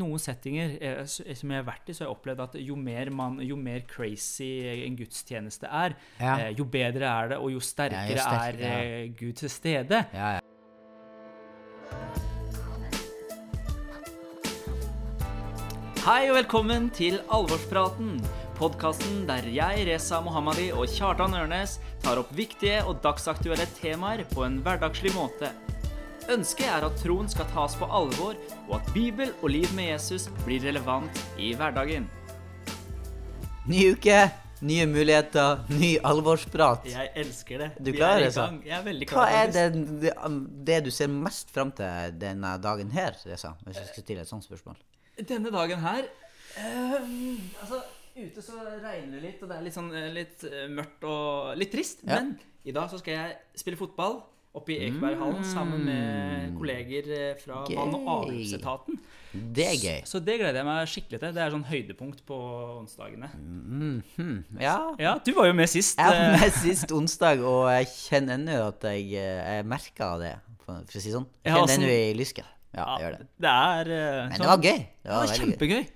noen settinger eh, som jeg har vært i, så har jeg opplevd at jo mer, man, jo mer crazy en gudstjeneste er, Ja. eh, jo bedre er det, og jo sterkere sterk- er ja. eh, Gud til stede. Ja, ja. Hei og velkommen til Alvorspraten. Podkasten der jeg, Reza Mohammadi og Kjartan Ørnes tar opp viktige og dagsaktuelle temaer på en hverdagslig måte. Ønsket er at troen skal tas på alvor, og at Bibel og liv med Jesus blir relevant i hverdagen. Ny uke, nye muligheter, ny alvorsprat. Jeg elsker det. Du Vi klarer er det, så. gang. Jeg er veldig Hva klar. er faktisk. det, det, det du ser mest fram til denne dagen her, Reza? Hvis jeg skal stille et sånt spørsmål. Denne dagen her eh, Altså, ute så regner det litt, og det er litt sånn eh, litt eh, mørkt og litt trist. Ja. Men i dag så skal jeg spille fotball oppe i Ekeberghallen sammen med kolleger eh, fra Gøy. vann- og avløpsetaten. Det er gøy. Så det gleder jeg meg skikkelig til. Det er sånn høydepunkt på onsdagene. Mhm. Ja. Ja, du var jo med sist. Jeg var eh, med sist onsdag, og jeg kjenner ennå at jeg, eh, jeg merka det, for å si sånn. Jeg Ja, kjenner sånn- ennå i lysket. Ja, jeg gjør det. Det er Men sånn- det var gøy. Det Det var kjempegøy. gøy.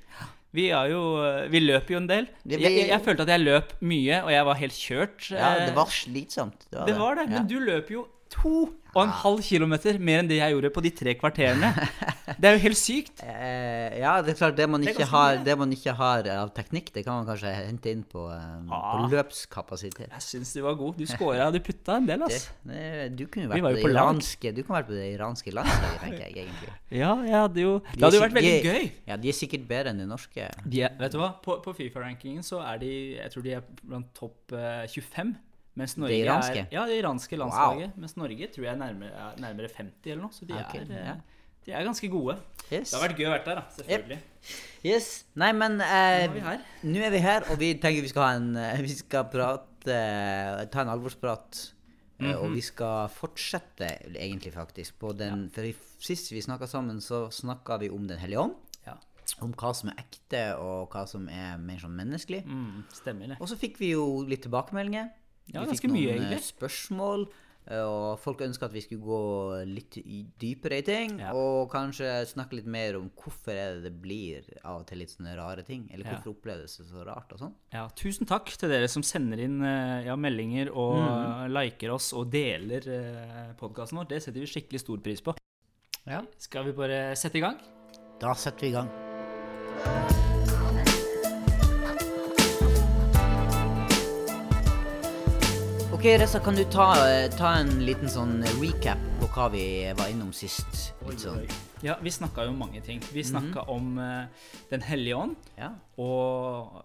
Vi, jo, vi løper jo en del. Jeg, jeg, jeg følte at jeg løp mye, og jeg var helt kjørt. Ja, det var slitsomt. Det var Det var det, Ja. men du løper jo to og en halv kilometer mer enn det jeg gjorde på de tre kvarterene. Det er jo helt sykt. Eh, ja, det er klart det man, Det er ikke ganske har, det man ikke har av teknikk, det kan man kanskje hente inn på, eh, på Ah. løpskapasitet. Jeg syns du var god. Du scora, du putta en del, Det, ass. det, du kunne vært var på jo det på iranske Du kunne vært på det iranske landslaget, tenker jeg egentlig. Ja, jeg hadde jo Det hadde jo vært veldig gøy. Ja, de er sikkert bedre enn de norske. De er, vet du hva? På, på Fifa-rankingen så er de Jeg tror de er blant topp eh, 25. Norge iranske? Er, ja, det iranske landslaget. Mens Norge tror jeg er nærmere, er nærmere 50 eller noe. Så de, okay, er, ja. de er ganske gode. Yes. Det har vært gøy å være der, da. Selvfølgelig. yes. Nei, men eh, nå er vi her, og vi tenker vi skal ha en eh, Vi skal prate Ta en alvorsprat. Mm -hmm. Og vi skal fortsette, egentlig, faktisk, på den For sist vi snakka sammen, så snakka vi om Den hellige ånd. Ja. Om hva som er ekte, og hva som er mer sånn menneskelig. Mm, stemmer det. Og så fikk vi jo litt tilbakemeldinger. Ja, vi fikk noen mye, spørsmål. eh, Og folk ønska at vi skulle gå litt dypere i ting. Ja. Og kanskje snakke litt mer om hvorfor det det blir av og til litt sånne rare ting. Eller Ja. hvorfor oppleves det så rart og sånn. Ja, tusen takk til dere som sender inn eh, ja, meldinger og Mm. eh, liker oss og deler podkasten vår. Det setter vi skikkelig stor pris på. Ja. Skal vi bare sette i gang? Da setter vi i gang. Ok, Ressa, kan du ta, eh, ta en liten sånn recap på hva vi var innom sist? Sånn. Ja, vi snakka jo om mange ting. Vi snakka om uh, Den hellige ånd. Ja. Og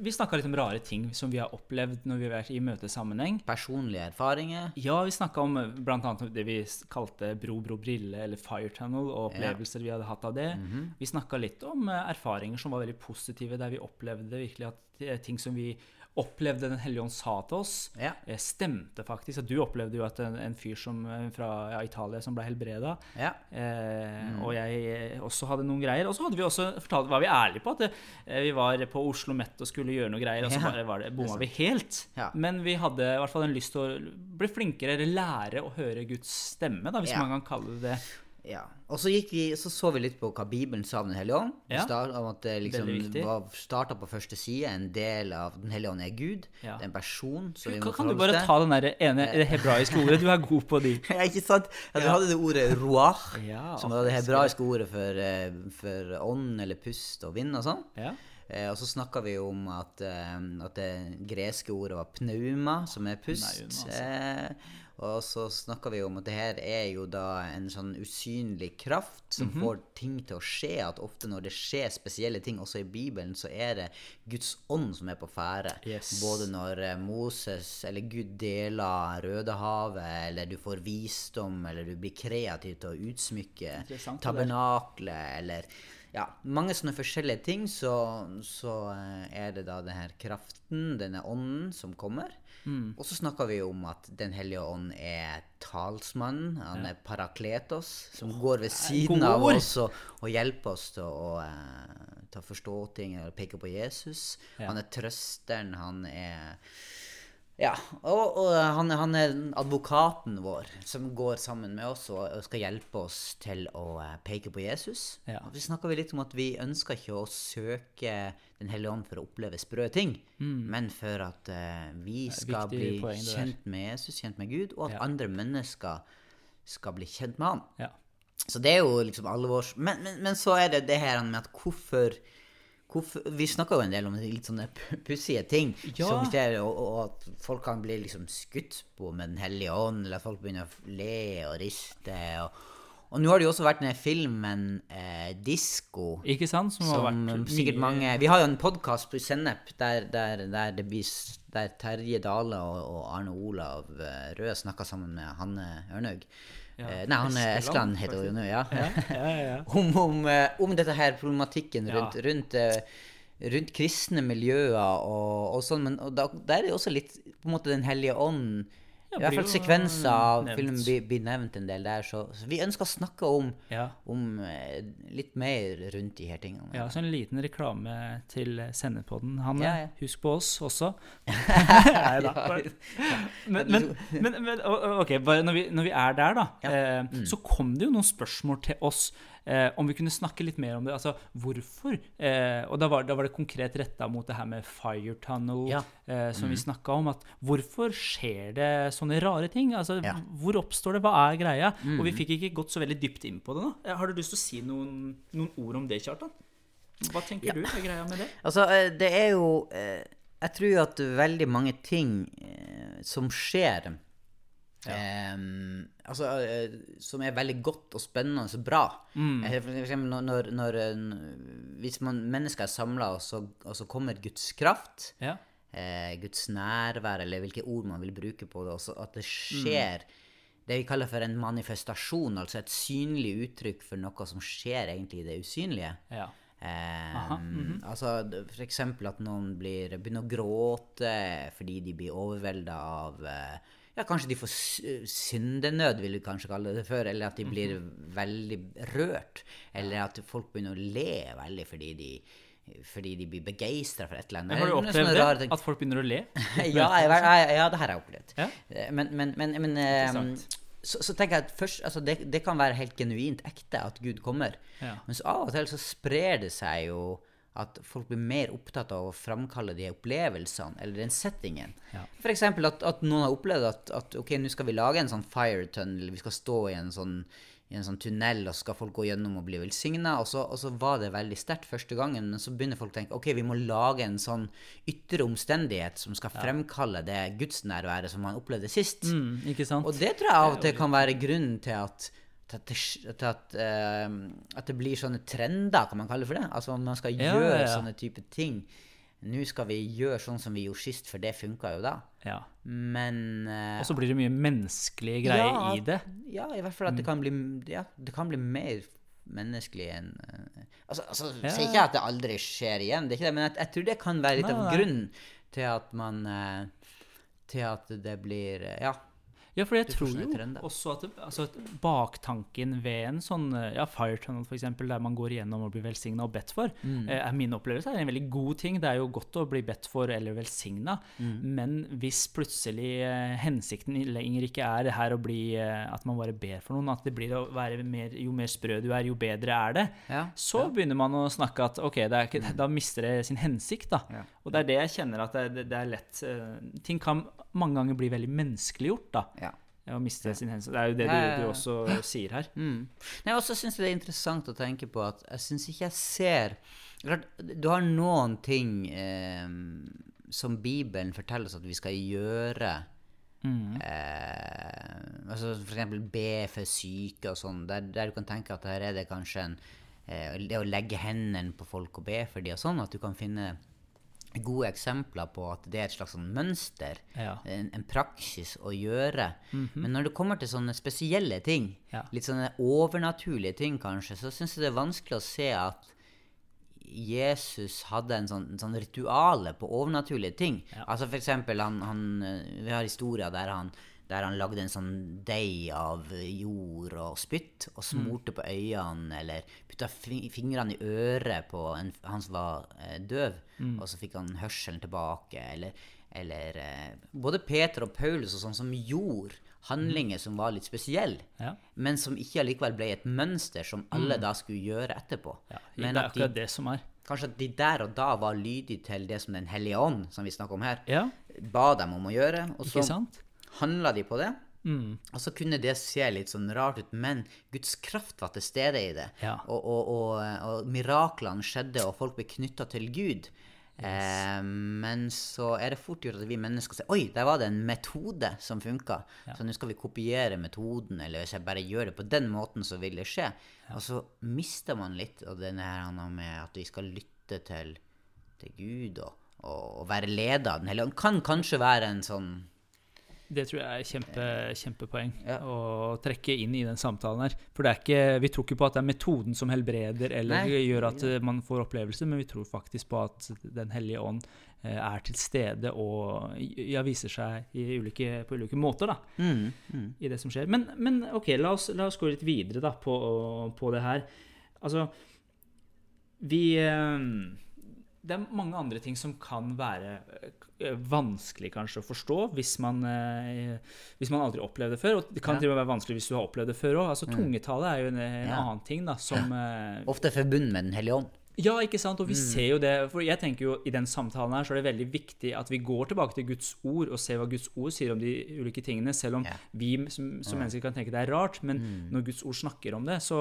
vi snakka litt om rare ting som vi har opplevd når vi har vært i møtesammenheng. Personlige erfaringer. Ja, vi snakka om bl.a. blant annet det vi kalte Bro, bro, brille, eller Fire Tunnel, og opplevelser vi hadde hatt av det. Vi snakka litt om eh, erfaringer som var veldig positive, der vi opplevde virkelig at eh, ting som vi opplevde Den hellige ånd sa til oss, Ja. eh, stemte faktisk. At du opplevde jo at en, en fyr som, eh, fra ja, Italia som ble helbreda, Ja. Eh, Og jeg eh, også hadde noen greier. Og så hadde vi også fortalt, var vi ærlige på at det, vi var på Oslo Met og skulle gjøre noe greier, og så bare var det, bomma vi helt. Men vi hadde i hvert fall en lyst til å bli flinkere, eller lære å høre Guds stemme, da, hvis man kan kalle det det. Ja. Og så, gikk vi, så så vi litt på hva Bibelen sa om Den hellige ånd. Ja. Start, om at det liksom var starta på første side. En del av Den hellige ånd er Gud. Ja. Det er en person. vi Kan, kan du bare til. ta den der ene det hebraiske ordet? Du er god på de. Ja, ikke sant? Ja, du hadde det ordet ruach, Ja, som var det hebraiske ordet for, eh, for ånd eller pust og vind og sånn. Ja. Eh, og så snakka vi om at, eh, at det greske ordet var pneuma, som er pust. Pneuma, altså. Eh, og så snakka vi om at det her er jo da en sånn usynlig kraft som Mhm. får ting til å skje. At ofte når det skjer spesielle ting, også i Bibelen, så er det Guds ånd som er på ferde. Yes. Både når eh, Moses eller Gud deler Rødehavet, eller du får visdom, eller du blir kreativ til å utsmykke tabernaklet, eller ja, mange sånne forskjellige ting, så, så eh, er det da denne kraften, denne ånden, som kommer. Mm. Og så snakker vi om at Den hellige ånd er talsmannen. Han er parakletos, som går ved siden av oss og, og hjelper oss til å, uh, til å forstå ting eller peke på Jesus. Ja. Han er trøsteren, han er Ja, og, og han, han er advokaten vår som går sammen med oss og, og skal hjelpe oss til å eh, peke på Jesus. Ja. Og så snakka vi litt om at vi ønsker ikke å søke Den hellige ånd for å oppleve sprø ting, men for at uh, vi skal bli poeng, kjent med Jesus, kjent med Gud, og at Ja. andre mennesker skal bli kjent med han. Ja. Så det er jo liksom alvors... Men, men, men så er det det her med at hvorfor, hvorfor Vi snakka jo en del om litt sånne pussige ting Ja. som skjer, og, og at folk kan bli liksom skutt på med Den hellige ånd, eller at folk begynner å le og riste. Og, og nå har det jo også vært den filmen eh, Disko. Ikke sant? Som, har Som vært sikkert mange Vi har jo en podkast på Sennep der, der, der, det blir, der Terje Dale og, og Arne Olav eh, Røe snakka sammen med Hanne Ørnhaug. Eh, nei, han er Eskeland, heter hun nå, ja. Ja, ja, ja. om, om, eh, om dette her problematikken Ja. rundt, rundt, eh, rundt kristne miljøer og, og sånn. Men og da, der er det også litt på en måte Den hellige ånd Ja, I hvert fall sekvenser av filmen blir, blir nevnt en del der. Så, så vi ønsker å snakke om, Ja. om eh, litt mer rundt de her tingene. Ja, så en liten reklame til Sendepodden, Hanne. Ja, ja. Husk på oss også. Nei da. Men, men, men, men ok, når vi, når vi er der, da, eh, så kom det jo noen spørsmål til oss eh, om vi kunne snakke litt mer om det. Altså hvorfor? Eh, og da var, da var det konkret retta mot det her med fire tunnel, Ja. eh, som vi snakka om. At hvorfor skjer det sånne rare ting? Altså, Ja. Hvor oppstår det? Hva er greia? Og vi fikk ikke gått så veldig dypt inn på det nå. Eh, Har du lyst til å si noen, noen ord om det, Kjartan? Hva tenker du er greia med det? Altså, eh, det er jo eh, Jeg tror at veldig mange ting som skjer eh, altså, eh, Som er veldig godt og spennende og bra. Mm. For eksempel når, når, eh, Hvis man, mennesker er samla, og, så- og så kommer Guds kraft, Ja. eh, Guds nærvær, eller hvilke ord man vil bruke på det, at det skjer det vi kaller for en manifestasjon, altså et synlig uttrykk for noe som skjer egentlig i det usynlige. ja. Eh, Altså d- for eksempel at noen blir, begynner å gråte fordi de blir overvelda av eh, Ja, kanskje de får syndenød, vil vi kanskje kalle det før, eller at de blir veldig rørt. Eller at folk begynner å le veldig fordi de fordi de blir begeistra for et eller annet. Har du opplevd det? rare. At folk begynner å le? ja, jeg, jeg, ja, det her har jeg opplevd. Ja. Eh, Men, men, men, men um, så, så tenker jeg at først, altså det, det kan være helt genuint ekte at Gud kommer. Ja. Men så av og til så sprer det seg jo at folk blir mer opptatt av å framkalle de opplevelsene eller den settingen. Ja. Eksempel at, at noen har opplevd at, at ok, nå skal vi lage en sånn fire tunnel, vi skal stå i en sånn, i en sånn tunnel, og skal folk gå gjennom og bli velsigna. Og, og så var det veldig sterkt første gangen, men så begynner folk å tenke ok, vi må lage en sånn ytre omstendighet som skal fremkalle det gudsnærværet som man opplevde sist. Mm? Og det tror jeg av og til kan være grunnen til at at, at, eh, at det blir sånne trender, kan man kalle det for det. Altså man skal Ja, gjøre ja, sånne type ting. Nå skal vi gjøre sånn som vi gjorde sist, for det funka jo da. ja. Men uh, Og så blir det mye menneskelige greier ja, i det. Ja, i hvert fall at det kan bli, ja, det kan bli mer menneskelig enn uh, Altså, altså Ja, sier ikke at det aldri skjer igjen, det er ikke det, men jeg, jeg tror det kan være litt av grunnen til at man uh, Til at det blir Ja. Ja, for jeg tror jo også at, altså at baktanken ved en sånn eh, ja, fire tunnel, eksempel, der man går igjennom og blir velsigna og bedt for, Mm. eh, er min opplevelse er en veldig god ting. Det er jo godt å bli bedt for eller velsigna, Mm. men hvis plutselig eh, hensikten lenger ikke er det her å bli at man bare ber for noen, at det blir å være mer, jo mer sprø du er, jo bedre er det, Ja, så begynner man å snakke at ok, det ikke, da mister det sin hensikt. da. Ja. Og det er det jeg kjenner at det, det, det er lett Ting kan mange ganger bli veldig menneskeliggjort. da. Å miste sin hensikt. Det er jo det du, du også sier her. Mm. Nei, og så syns jeg det er interessant å tenke på at jeg syns ikke jeg ser Klart, Du har noen ting eh, som Bibelen forteller oss at vi skal gjøre. Mm. Eh, altså eksempel be for syke og sånn. Der, der du kan tenke at her er det kanskje en eh, Det å legge hendene på folk og be for dem og sånn, at du kan finne gode eksempler på at det er et slags sånn mønster, Ja. en, en praksis å gjøre. Men når det kommer til sånne spesielle ting, Ja. litt sånne overnaturlige ting kanskje, så syns jeg det er vanskelig å se at Jesus hadde en sånn, en sånn rituale på overnaturlige ting. Ja. Altså for eksempel, han, han, eh, vi har historier der han, der han lagde en sånn deig av jord og spytt og smurte på øynene, eller putta fingrene i øret på en, han som var eh, døv, og så fikk han hørselen tilbake, eller, eller eh, både Peter og Paulus og sånn som gjorde handlinger som var litt spesielle, Ja. men som ikke allikevel ble et mønster som alle da skulle gjøre etterpå. Ja, men det er akkurat de, det som er. kanskje at de der og da var lydige til det som Den hellige ånd, som vi snakker om her, Ja, ba dem om å gjøre. Og så? Handla de på det. Mm. Og så kunne det se litt sånn rart ut, men Guds kraft var til stede i det. Ja. Og, og, og, og miraklene skjedde, og folk ble knytta til Gud. Eh, men så er det fort gjort at vi mennesker sier Oi, der var det en metode som funka. Så nå skal vi kopiere metoden, eller hvis jeg bare gjør det på den måten, så vil det skje. Og så mister man litt av denne her med at vi skal lytte til, til Gud og være leda av Den hellige ånd. Kan kanskje være en sånn Det tror jeg er kjempe, kjempepoeng Ja. å trekke inn i den samtalen her. For det er ikke, vi tror ikke på at det er metoden som helbreder eller Nei. gjør at eh, man får opplevelse, men vi tror faktisk på at Den hellige ånd eh, er til stede og ja, viser seg i ulike, på ulike måter da, mm, mm. i det som skjer. Men, men ok, la oss, la oss gå litt videre da, på, på det her. Altså, vi eh, Det er mange andre ting som kan være eh, vanskelig kanskje å forstå hvis man, eh, hvis man aldri opplevde det før. Og det kan Ja. til og med være vanskelig hvis du har opplevd det før òg. Altså, tungetale er jo en, en Ja. annen ting da, som eh, Ofte forbundet med Den hellige ånd. Ja, ikke sant? Og vi ser jo det. For jeg tenker jo i den samtalen her så er det veldig viktig at vi går tilbake til Guds ord og ser hva Guds ord sier om de ulike tingene, selv om yeah. vi som, som mennesker kan tenke det er rart. Men når Guds ord snakker om det, så,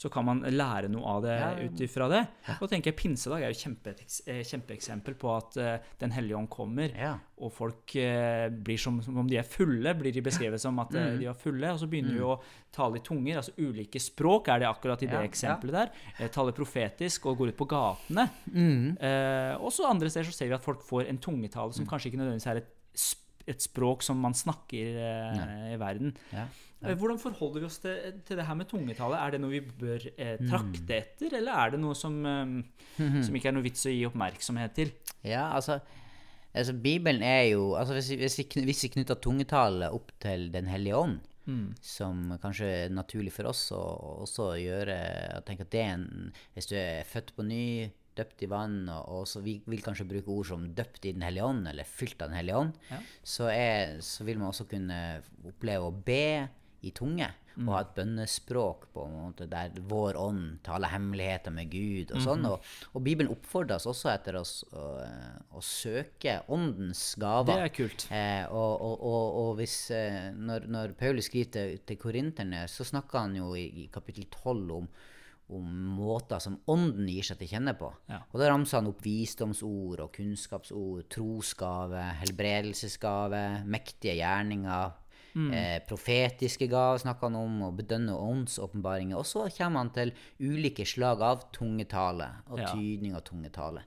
så kan man lære noe av det Ja, ja. ut ifra det. Og tenker jeg Pinsedag er jo kjempe, eh, kjempeeksempel på at uh, Den hellige ånd kommer, Ja. og folk uh, blir som, som om de er fulle, blir de beskrevet som at mm. de var fulle, og så begynner de å tale i tunger, altså ulike språk er det akkurat i det Ja, ja. eksempelet der. Eh, taler profetisk og går ut på gatene. Eh, også andre steder så ser vi at folk får en tungetale som kanskje ikke nødvendigvis er et, et språk som man snakker eh, i verden. Ja. Eh, Hvordan forholder vi oss til, til det her med tungetale? Er det noe vi bør eh, trakte etter, eller er det noe som, eh, som ikke er noe vits å gi oppmerksomhet til? Ja, altså, altså Bibelen er jo altså Hvis vi, hvis vi, knytter tungetallet opp til Den hellige ånd, som kanskje er naturlig for oss å også gjøre Jeg tenker at det er en Hvis du er født på ny, døpt i vann, og, og så vi vil kanskje bruke ord som døpt i Den hellige ånd, eller fylt av Den hellige ånd, Ja. så, er, så vil man også kunne oppleve å be i tunge. Og ha et bønnespråk på en måte der vår ånd taler hemmeligheter med Gud. og sånn, og, og Bibelen oppfordrer oss også etter oss å, å søke åndens gaver. Det er kult. Eh, og, og hvis, eh, når, når Paulus skriver til, til korinterne, så snakker han jo i, i kapittel 12 om, om måter som ånden gir seg til kjenne på. Ja. Og da ramser han opp visdomsord og kunnskapsord, trosgave, helbredelsesgave, mektige gjerninger, eh, profetiske gaver snakker han om, og bedønne åndsåpenbaringer. Og så kommer han til ulike slag av tungetale og Ja. tydning av tungetale.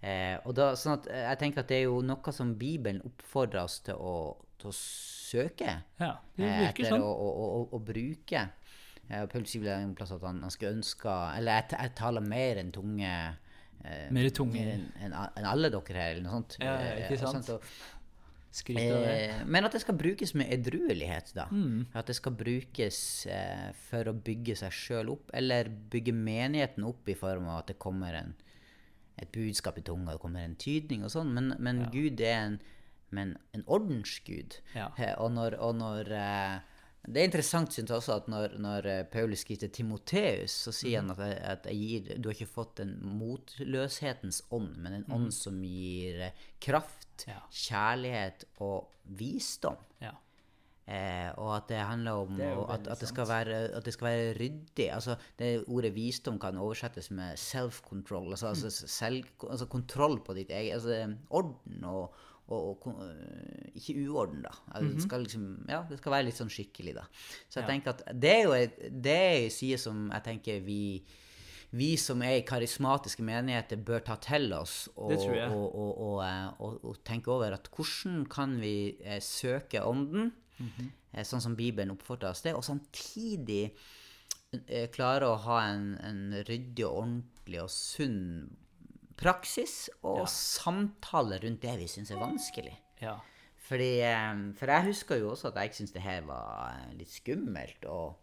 Eh, og da, sånn at eh, jeg tenker at det er jo noe som Bibelen oppfordrer oss til å, til å søke Ja, det eh, etter sånn. å, å, å, å bruke. Eh, Paul sier en plass at han, han skulle ønske Eller jeg, jeg taler mer enn tunge eh, Mer tunge. enn en, en alle dere her, eller noe sånt. Ja, ikke Eh, og sant? og, Skryt av det. Eh, men at det skal brukes med edruelighet, da. Mm. At det skal brukes eh, for å bygge seg sjøl opp, eller bygge menigheten opp i form av at det kommer en, et budskap i tunga, det kommer en tydning og sånn. Men, men Gud er en, men en ordensgud. Ja. Eh, og når, og når eh, Det er interessant, synes jeg også, at når, når eh, Paulus skriver til Timoteus, så sier mm. han at, jeg, at jeg gir, du har ikke fått en motløshetens ånd, men en ånd som gir eh, kraft, Mhm. Ja. kjærlighet og visdom. Ja. Eh, og at det handler om Det at, at, det være, at det skal være ryddig. Altså, det Ordet visdom kan oversettes med self-control. Altså, altså, selv, altså kontroll på ditt eget altså, Orden og, og, og øh, ikke uorden, da. Altså, det, skal liksom, ja, det skal være litt sånn skikkelig, da. Så jeg Ja. tenker at det er jo et- det er en side som jeg tenker vi vi som er i karismatiske menigheter, bør ta til oss og, eh, og, og tenke over at hvordan kan vi eh, søke Ånden, Mhm. eh, sånn som Bibelen oppfordrer oss til, og samtidig eh, klare å ha en, en ryddig og ordentlig og sunn praksis og Ja. samtale rundt det vi syns er vanskelig. ja. Fordi, eh, for jeg husker jo også at jeg syntes det her var eh, litt skummelt. Og,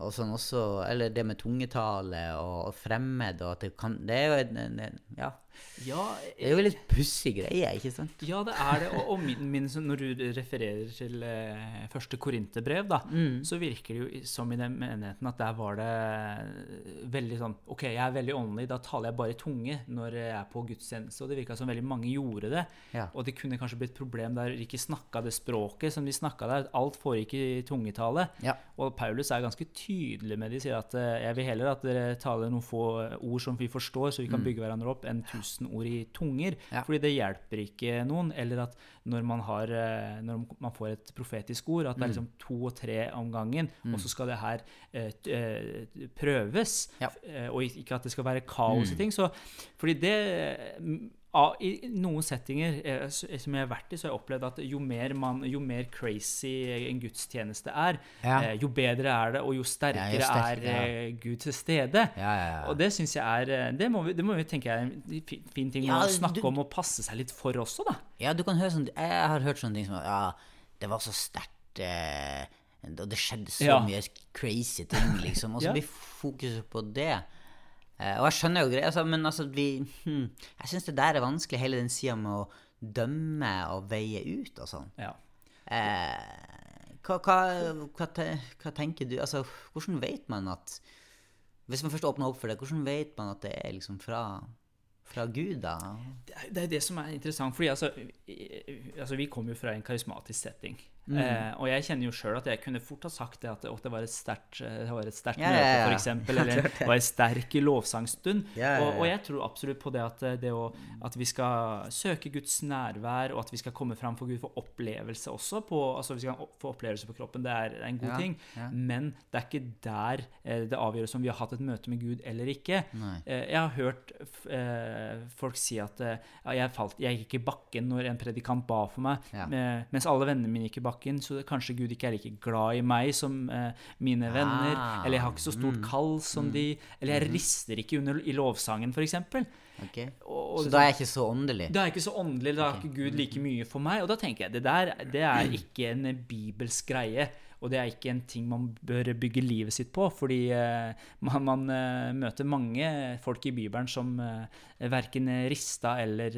Og sånn også, eller det med tungetale og, og fremmed og at det kan Det er jo en, en, en Ja. Ja, Det er jo en litt pussig greie, ikke sant? Ja, det er det. Og, og min, min, når du refererer til eh, første Korinterbrev, da, så virker det jo som i den menigheten at der var det veldig sånn Ok, jeg er veldig åndelig, da taler jeg bare i tunge når jeg er på gudstjeneste. Og det virka som veldig mange gjorde det. Ja. Og det kunne kanskje blitt et problem der de ikke snakka det språket som de snakka der. Alt foregikk i tungetale. Ja. Og Paulus er ganske tydelig med det. De sier at eh, jeg vil heller at dere taler noen få ord som vi forstår, så vi kan bygge hverandre opp, enn tusen ord i tunger. Mm. Ja. Fordi det hjelper ikke noen. Eller at når man, har, eh, når man får et profetisk ord, at Mm. det er liksom to og tre om gangen, og så skal det her eh, eh, prøves. Ja. Mm. Og ikke at det skal være kaos i ting. Så, fordi det mm, I noen settinger eh, som jeg har vært i, så har jeg opplevd at jo mer, man, jo mer crazy en gudstjeneste er, Ja. eh, jo bedre er det, og jo sterkere Ja, jo sterk- er ja. Gud til stede. Ja, ja, ja. Og det syns jeg er eh, Det må vi, det må vi tenke er en fin ting å snakke du- om og passe seg litt for også, da. Ja, du kan høre sånn Jeg har hørt sånne ting som ja, det var så sterkt eh, Og det skjedde så mye crazy ting, liksom. Og så blir fokuset på det. Eh, og jeg skjønner jo altså, men altså vi hm, Jeg syns det der er vanskelig, hele den sida med å dømme og veie ut og sånn. Ja. Eh, hva, hva, hva, te, hva tenker du Altså, hvordan vet man at Hvis man først åpner opp for det, hvordan vet man at det er liksom fra, fra Gud, da? Det er- det som er interessant. fordi altså, altså Vi kommer jo fra en karismatisk setting. Mm. Eh, og jeg kjenner jo sjøl at jeg kunne fort ha sagt det at det, var et sterkt eh, møte, f.eks. eller det var en sterk lovsangstund. Yeah, yeah, yeah. Og, og jeg tror absolutt på det at, eh, det å, at vi skal søke Guds nærvær, og at vi skal komme fram for Gud for opplevelse også. På, altså Vi skal få opplevelse på kroppen, det er en god ting. Men det er ikke der eh, det avgjøres om vi har hatt et møte med Gud eller ikke. Eh, Jeg har hørt eh, folk si at jeg, falt, jeg gikk i bakken når en predikant ba for meg, mens alle vennene mine gikk i bakken, så kanskje Gud ikke er like glad i meg som eh, mine venner. Ah, Eller jeg har ikke så stort mm, kall som de Eller jeg rister ikke under i lovsangen, f.eks. Okay. Og, og Så da er jeg ikke så åndelig? da er jeg ikke så åndelig, da har ikke Gud like mye for meg. Og da tenker jeg det der det er ikke en bibelsk greie. Og det er ikke en ting man bør bygge livet sitt på. Fordi eh, man, man eh, møter mange folk i Bibelen som eh, verken rista eller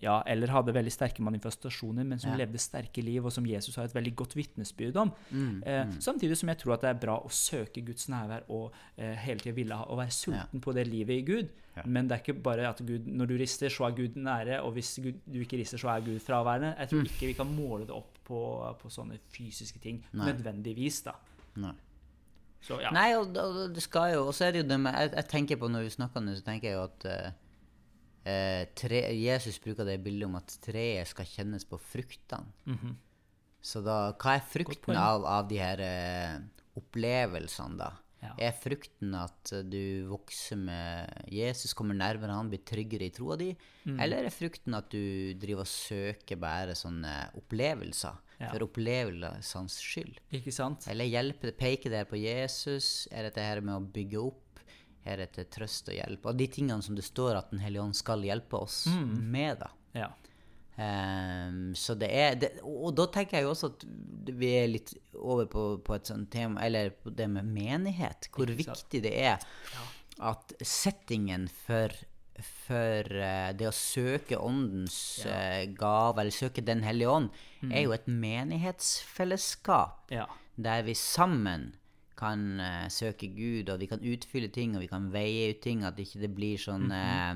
Ja, eller hadde veldig sterke manifestasjoner, men som Ja. levde sterke liv, og som Jesus har et veldig godt vitnesbyrd om. Mm, Eh, Samtidig som jeg tror at det er bra å søke Guds nærvær og hele tida ville ha, å være sulten på det livet i Gud. Men det er ikke bare at Gud, når du rister, så er Gud nære, og hvis Gud, du ikke rister, så er Gud fraværende. Jeg tror ikke vi kan måle det opp på, på sånne fysiske ting Nei. nødvendigvis, da. Nei. Så ja. Nei, og, og det skal jo Og så er det jo det med jeg, jeg tenker på Når vi snakker nå, så tenker jeg jo at eh, eh, tre, Jesus bruker det bildet om at treet skal kjennes på fruktene. Mhm. Så da Hva er frukten av, av de her eh, opplevelsene, da? Ja. Er frukten at du vokser med Jesus, kommer nærmere han, blir tryggere i troa di? Mm. Eller er frukten at du driver og søker bare sånne opplevelser? Ja. For opplevelsenes skyld? Ikke sant? Eller hjelper peker det her på Jesus? Er dette her med å bygge opp? Er det til trøst og hjelp? Og de tingene som det står at Den hellige ånd skal hjelpe oss med, da. Ja. Um, så det er det, Og da tenker jeg jo også at vi er litt over på, på et sånt tema, eller på det med menighet. Hvor viktig det er at settingen for for eh, det å søke åndens eh, gave, eller søke Den hellige ånd, er jo et menighetsfellesskap Ja. der vi sammen kan uh, søke Gud, og vi kan utfylle ting, og vi kan veie ut ting, at ikke det blir sånn Mhm. eh,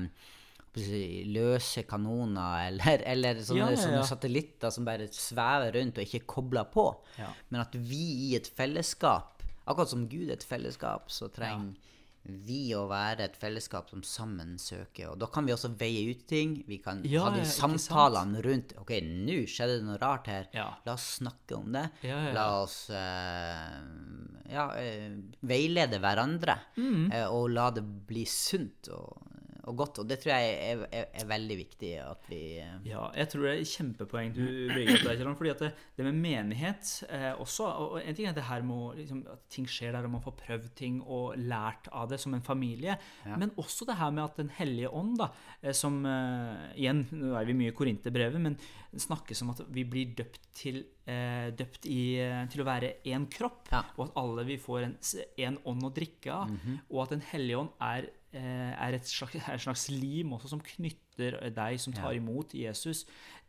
løse kanoner, eller, eller sånne, Ja, ja, ja. sånne satellitter som bare svever rundt og ikke er kobla på. Men at vi i et fellesskap, akkurat som Gud er et fellesskap, så trenger vi å være et fellesskap som sammen søker. Og da kan vi også veie ut ting. Vi kan ha de samtalene rundt Ok, nå skjedde det noe rart her. La oss snakke om det. La oss uh, ja, eh, veilede hverandre. Mm. Uh, og la det bli sunt og, og godt. Og det tror jeg er, er, er veldig viktig at vi eh, Ja, jeg tror det er kjempepoeng du bringer opp der, Kjelland. fordi det, det med menighet eh, også og En ting er det her med liksom, at ting skjer der, og man får prøvd ting og lært av det som en familie. Ja. Men også det her med at Den hellige ånd, da, eh, som eh, Igjen, nå er vi mye i Korinterbrevet, men snakkes om at vi blir døpt til, eh, døpt i, til å være én kropp. Ja. Og at alle vi får en, en ånd å drikke av. Mhm. Og at Den hellige ånd er, er et slags, er et slags lim også som knytter deg som tar imot Jesus,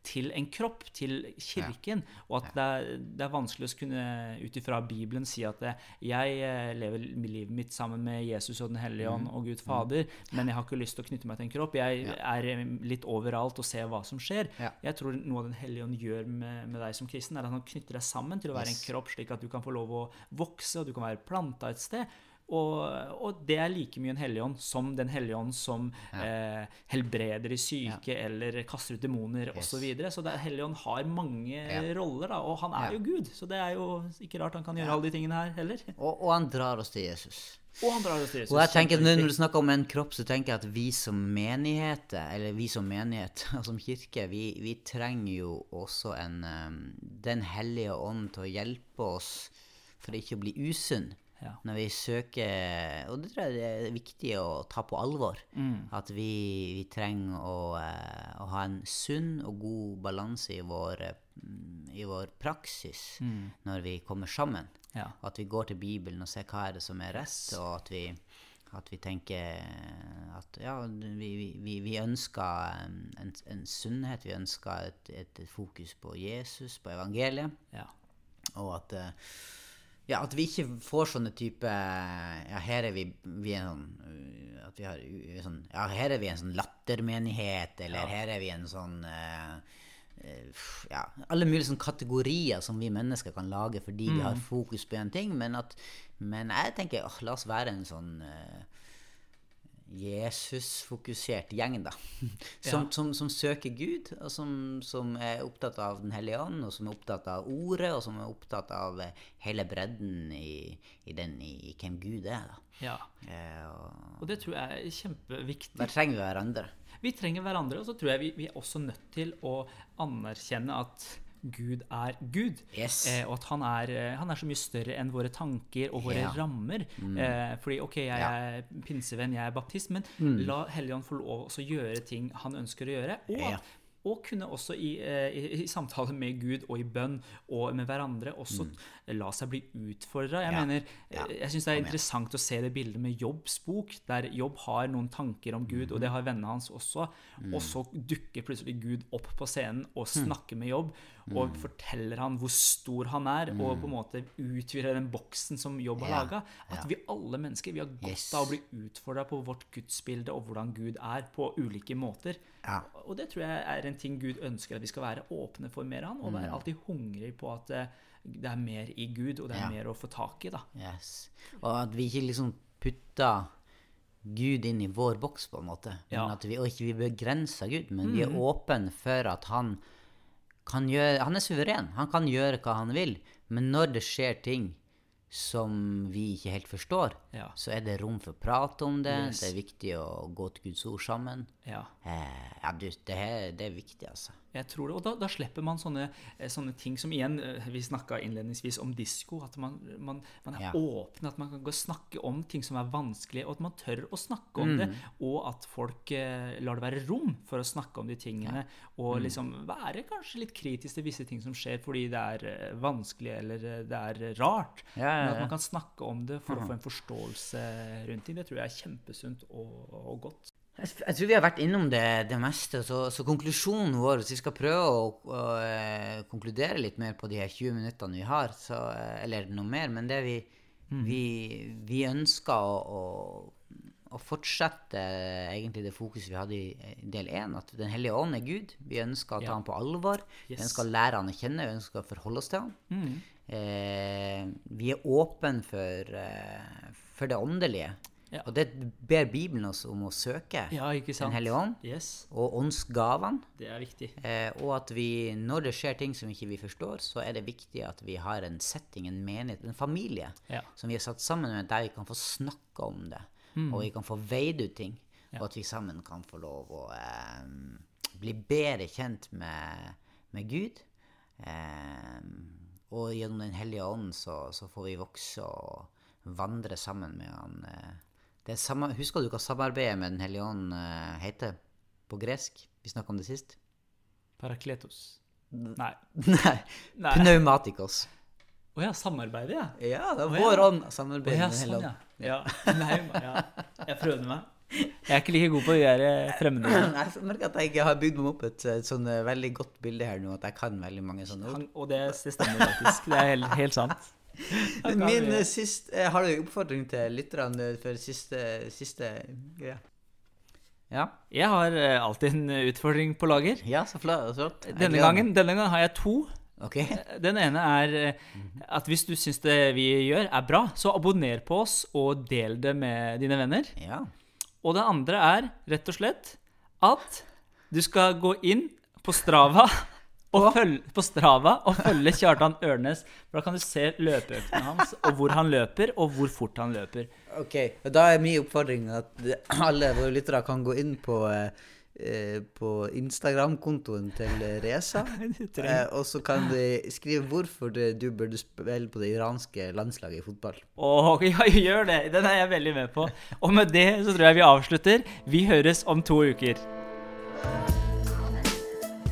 til en kropp, til kirken. Og at det, er, det er vanskelig å kunne ut ifra Bibelen si at eh, jeg eh, lever livet mitt sammen med Jesus og Den hellige ånd og Gud Fader, men jeg har ikke lyst til å knytte meg til en kropp. Jeg Mm. Er eh, litt overalt og ser hva som skjer. Jeg tror noe av Den hellige ånd gjør med, med deg som kristen, er at han knytter deg sammen til å være en kropp, slik at du kan få lov å vokse, og du kan være planta et sted. Og, og det er like mye en hellig ånd som Den hellige ånd som eh, helbreder de syke eller kaster ut demoner Yes. osv. Så, videre. så Hellige ånd har mange Ja. roller, da, og han er Ja. jo Gud. Så det er jo ikke rart han kan gjøre Ja. alle de tingene her heller. og, og han drar oss til Jesus. Og han drar oss til Jesus. Og jeg tenker, når du snakker om en kropp, så tenker jeg at vi som menighet, eller vi som menighet og som kirke, vi, vi trenger jo også en um, Den hellige ånd til å hjelpe oss for ikke å bli usunn. Ja. Når vi søker Og det tror jeg det er viktig å ta på alvor. Mm. At vi, vi trenger å, eh, å ha en sunn og god balanse i eh, i vår praksis Mm. når vi kommer sammen. Ja. Og at vi går til Bibelen og ser hva er det som er rett, og at vi, at vi tenker at ja, vi, vi- vi, ønsker en, en, en sunnhet, vi ønsker et, et fokus på Jesus, på evangeliet, Ja. og at eh, ja, at vi ikke får sånne type Ja, her er vi, vi er sånn uh, At vi har uh, sånn Ja, her er vi en sånn lattermenighet, eller Ja. her er vi en sånn uh, ja, alle mulige sånne kategorier som vi mennesker kan lage fordi vi har fokus på en ting. Men, at, men jeg tenker åh, la oss være en sånn eh, Jesus-fokusert gjeng, da. Som, Ja. som, som søker Gud, og som, som er opptatt av Den hellige ånd, og som er opptatt av Ordet, og som er opptatt av eh, hele bredden i, i, den, i, hvem Gud er. da. ja. Eh, og Og det tror jeg er kjempeviktig. der trenger vi hverandre. Vi trenger hverandre, og så tror jeg vi, vi er også nødt til å anerkjenne at Gud er Gud. Yes. Eh, og at han er, eh, han er så mye større enn våre tanker og våre Ja. Mm. rammer. Eh, fordi ok, jeg Ja. er pinsevenn, jeg er baptist, men la Helligånd få lov å gjøre ting han ønsker å gjøre. Og, Ja. og kunne også i, eh, i, i samtale med Gud og i bønn og med hverandre også la seg bli utfordra. Jeg Mm. Ja. mener, Ja. eh, jeg syns det er interessant å se det bildet med Jobbs bok, der Jobb har noen tanker om Gud, og Mhm. det har vennene hans også, Mm. og så dukker plutselig Gud opp på scenen og snakker med Jobb, og Mm. forteller han hvor stor han er, og på en måte utvider den boksen som Jobb har Ja, laga. At vi alle mennesker vi har godt Yes. av å bli utfordra på vårt gudsbilde og hvordan Gud er, på ulike måter. Ja. Og det tror jeg er en ting Gud ønsker at vi skal være åpne for mer av, og være Mm. alltid hungrig på at eh, det er mer i Gud, og det er Ja. mer å få tak i, da. Yes. Og at vi ikke liksom putter Gud inn i vår boks, på en måte. Men Ja. at vi, og ikke vi begrenser Gud, men vi er åpne for at han gjøre Han er suveren. Han kan gjøre hva han vil. Men når det skjer ting som vi ikke helt forstår, Ja. så er det rom for prat om det. Yes. Det er viktig å gå til Guds ord sammen. Ja. Eh, ja, du, det, her, det er viktig, altså. Jeg tror det, og da, da slipper man sånne, eh, sånne ting som igjen eh, Vi snakka innledningsvis om disko. At man, man, man er Ja. åpen, at man kan gå og snakke om ting som er vanskelig, og at man tør å snakke om Mm. det. Og at folk eh, lar det være rom for å snakke om de tingene. Og Mm. liksom være kanskje litt kritisk til visse ting som skjer fordi det er eh, vanskelig eller eh, det er rart. Ja, ja, Men at man kan snakke om det for å få en forståelse rundt ting, det tror jeg er kjempesunt og, og godt. Jeg, jeg tror vi har vært innom det, det meste. Så, så konklusjonen vår, hvis vi skal prøve å, å å, konkludere litt mer på de her 20 minuttene vi har, så, eh, eller noe mer, men det vi, vi, vi ønsker å, å, å fortsette eh, egentlig det fokuset vi hadde i eh, del 1, at Den hellige ånd er Gud. Vi ønsker å ta Ja. ham på alvor. Vi ønsker å lære han å kjenne, vi ønsker å forholde oss til ham. Mm. Eh, vi er åpne for, eh, for det åndelige. Ja. Og det ber Bibelen oss om å søke. Ja? Den hellige ånd Yes, og åndsgavene. det er viktig. Eh, og at vi, når det skjer ting som ikke vi forstår, så er det viktig at vi har en setting, en menighet, en familie Ja. som vi har satt sammen med, der vi kan få snakke om det. Mm. Og vi kan få veid ut ting. og at vi sammen kan få lov å eh, bli bedre kjent med, med Gud. Eh, og gjennom Den hellige ånd så, så, får vi vokse og vandre sammen med Han. Samme, husker du hva samarbeidet med Den hellige ånd eh, heter på gresk? Vi snakka om det sist. Parakletos. Nei. Nei. Pneumatikos. Å oh, ja, samarbeidet, ja. Ja, det er oh, vår ånd samarbeider oh, ja, med sånn, ja. ja. Nei, ja. Jeg prøvde meg. Jeg er ikke like god på å gjøre fremmede. Jeg merker at jeg har bygd meg opp et, et sånn eh, veldig godt bilde her nå, at jeg kan veldig mange sånne ord. Og det, det stemmer faktisk. Det er helt, helt sant. Min uh, sist, uh, Har du en oppfordring til lytterne for siste, siste greia? Ja. Jeg har uh, alltid en utfordring på lager. Ja, så flott. Denne gangen, denne gangen har jeg to. Okay. Den ene er at hvis du syns det vi gjør, er bra, så abonner på oss og del det med dine venner. Ja. Og det andre er rett og slett at du skal gå inn på Strava følge, på Strava og følge Kjartan Ørnes. For da kan du se løpeøktene hans, og hvor han løper, og hvor fort han løper. Ok, og Da er min oppfordring at alle våre lyttere kan gå inn på eh, Eh, på Instagram-kontoen til Reza. eh, og så kan de skrive hvorfor du burde spille på det iranske landslaget i fotball. Åh, ja, gjør det! Den er jeg veldig med på. Og med det så tror jeg vi avslutter. Vi høres om to uker.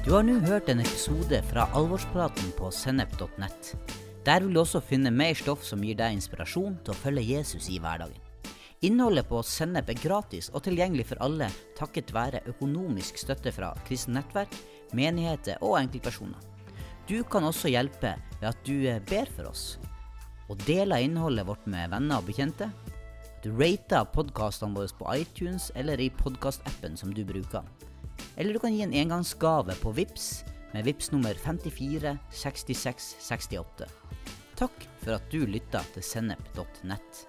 Du har nå hørt en episode fra Alvorspraten på sennep.nett. Der vil du også finne mer stoff som gir deg inspirasjon til å følge Jesus i hverdagen. Innholdet på Sennep er gratis og tilgjengelig for alle takket være økonomisk støtte fra kristen nettverk, menigheter og enkeltpersoner. Du kan også hjelpe ved at du eh, ber for oss, og deler innholdet vårt med venner og bekjente. Du rater podkastene våre på iTunes eller i podkastappen som du bruker. Eller du kan gi en engangsgave på VIPS med VIPS nummer 54 66 68. Takk for at du lytta til sennep.nett.